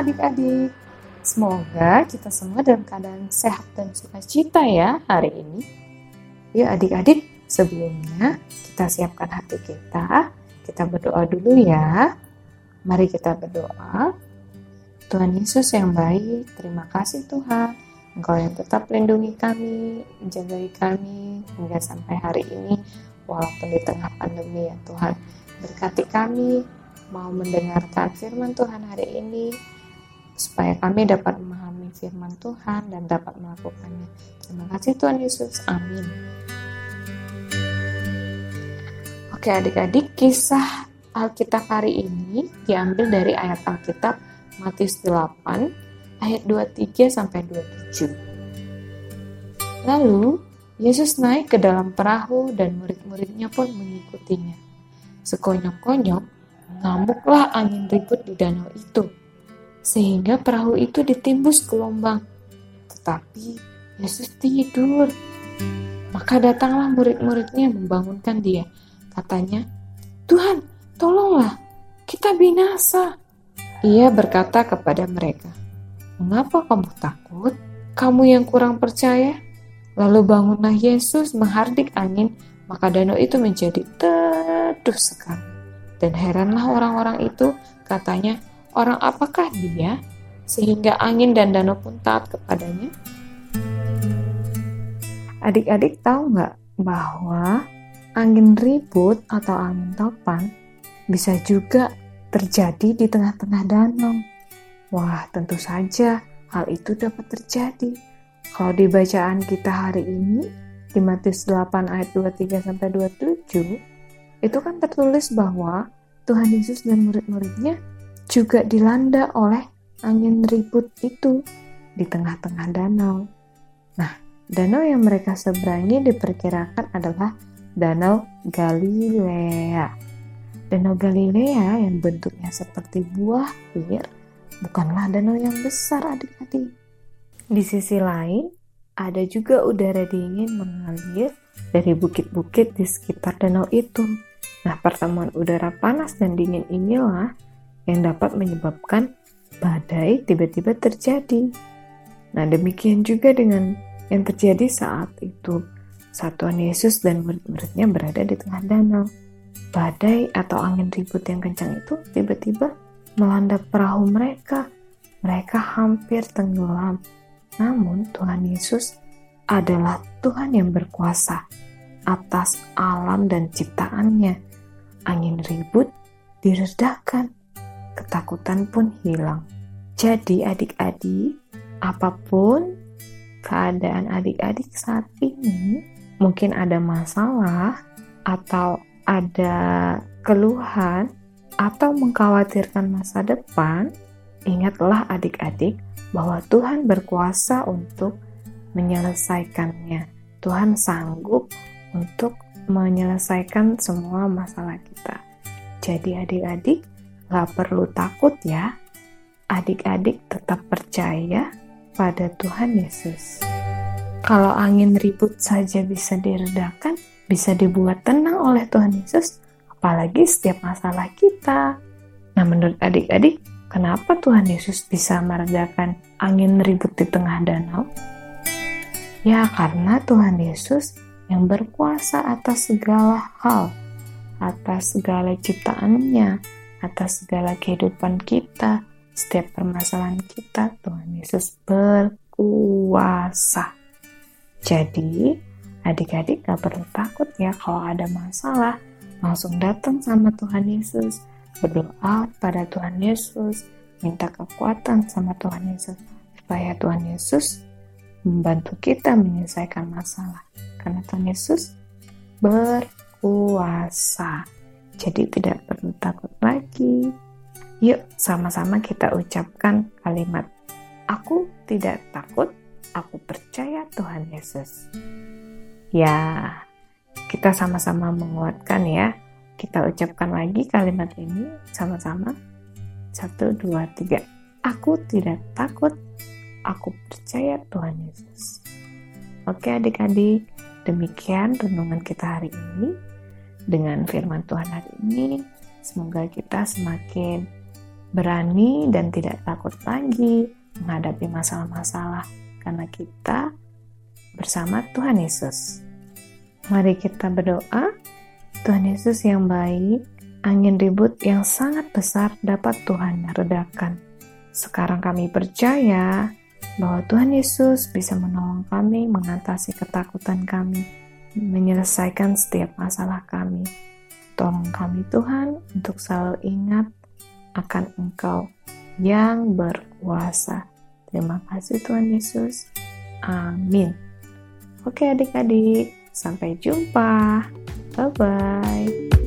adik-adik. Semoga kita semua dalam keadaan sehat dan sukacita ya hari ini. Yuk adik-adik, sebelumnya kita siapkan hati kita. Kita berdoa dulu ya. Mari kita berdoa. Tuhan Yesus yang baik, terima kasih Tuhan. Engkau yang tetap lindungi kami, menjagai kami hingga sampai hari ini, walaupun di tengah pandemi ya Tuhan. Berkati kami, mau mendengarkan firman Tuhan hari ini, supaya kami dapat memahami firman Tuhan dan dapat melakukannya. Terima kasih Tuhan Yesus. Amin. Oke adik-adik, kisah Alkitab hari ini diambil dari ayat Alkitab Matius 8 ayat 23 sampai 27. Lalu Yesus naik ke dalam perahu dan murid-muridnya pun mengikutinya. Sekonyok-konyok Ngamuklah angin ribut di danau itu, sehingga perahu itu ditimbus gelombang. Tetapi Yesus tidur. Maka datanglah murid-muridnya membangunkan dia. Katanya, Tuhan, tolonglah, kita binasa. Ia berkata kepada mereka, Mengapa kamu takut? Kamu yang kurang percaya? Lalu bangunlah Yesus menghardik angin, maka danau itu menjadi teduh sekali. Dan heranlah orang-orang itu, katanya, orang apakah dia? Sehingga angin dan danau pun taat kepadanya. Adik-adik tahu nggak bahwa angin ribut atau angin topan bisa juga terjadi di tengah-tengah danau. Wah, tentu saja hal itu dapat terjadi. Kalau di bacaan kita hari ini, di Matius 8 ayat 23 sampai 27, itu kan tertulis bahwa Tuhan Yesus dan murid-muridnya juga dilanda oleh angin ribut itu di tengah-tengah danau. Nah, danau yang mereka seberangi diperkirakan adalah Danau Galilea. Danau Galilea yang bentuknya seperti buah pir bukanlah danau yang besar adik-adik. Di sisi lain, ada juga udara dingin mengalir dari bukit-bukit di sekitar danau itu. Nah, pertemuan udara panas dan dingin inilah yang dapat menyebabkan badai tiba-tiba terjadi. Nah, demikian juga dengan yang terjadi saat itu. Satuan Yesus dan murid-muridnya berada di tengah danau. Badai atau angin ribut yang kencang itu tiba-tiba melanda perahu mereka. Mereka hampir tenggelam. Namun Tuhan Yesus adalah Tuhan yang berkuasa atas alam dan ciptaannya angin ribut diredakan, ketakutan pun hilang. Jadi adik-adik, apa pun keadaan adik-adik saat ini, mungkin ada masalah atau ada keluhan atau mengkhawatirkan masa depan, ingatlah adik-adik bahwa Tuhan berkuasa untuk menyelesaikannya. Tuhan sanggup untuk menyelesaikan semua masalah kita. Jadi adik-adik gak perlu takut ya. Adik-adik tetap percaya pada Tuhan Yesus. Kalau angin ribut saja bisa diredakan, bisa dibuat tenang oleh Tuhan Yesus, apalagi setiap masalah kita. Nah, menurut adik-adik, kenapa Tuhan Yesus bisa meredakan angin ribut di tengah danau? Ya, karena Tuhan Yesus yang berkuasa atas segala hal, atas segala ciptaannya, atas segala kehidupan kita, setiap permasalahan kita, Tuhan Yesus berkuasa. Jadi, adik-adik gak perlu takut ya kalau ada masalah, langsung datang sama Tuhan Yesus, berdoa pada Tuhan Yesus, minta kekuatan sama Tuhan Yesus, supaya Tuhan Yesus membantu kita menyelesaikan masalah karena Tuhan Yesus berkuasa. Jadi tidak perlu takut lagi. Yuk sama-sama kita ucapkan kalimat Aku tidak takut, aku percaya Tuhan Yesus. Ya, kita sama-sama menguatkan ya. Kita ucapkan lagi kalimat ini sama-sama. Satu, dua, tiga. Aku tidak takut, aku percaya Tuhan Yesus. Oke adik-adik, Demikian renungan kita hari ini dengan firman Tuhan hari ini. Semoga kita semakin berani dan tidak takut lagi menghadapi masalah-masalah karena kita bersama Tuhan Yesus. Mari kita berdoa. Tuhan Yesus yang baik, angin ribut yang sangat besar dapat Tuhan redakan. Sekarang kami percaya bahwa Tuhan Yesus bisa menolong kami mengatasi ketakutan kami, menyelesaikan setiap masalah kami. Tolong kami Tuhan untuk selalu ingat akan Engkau yang berkuasa. Terima kasih Tuhan Yesus. Amin. Oke adik-adik, sampai jumpa. Bye-bye.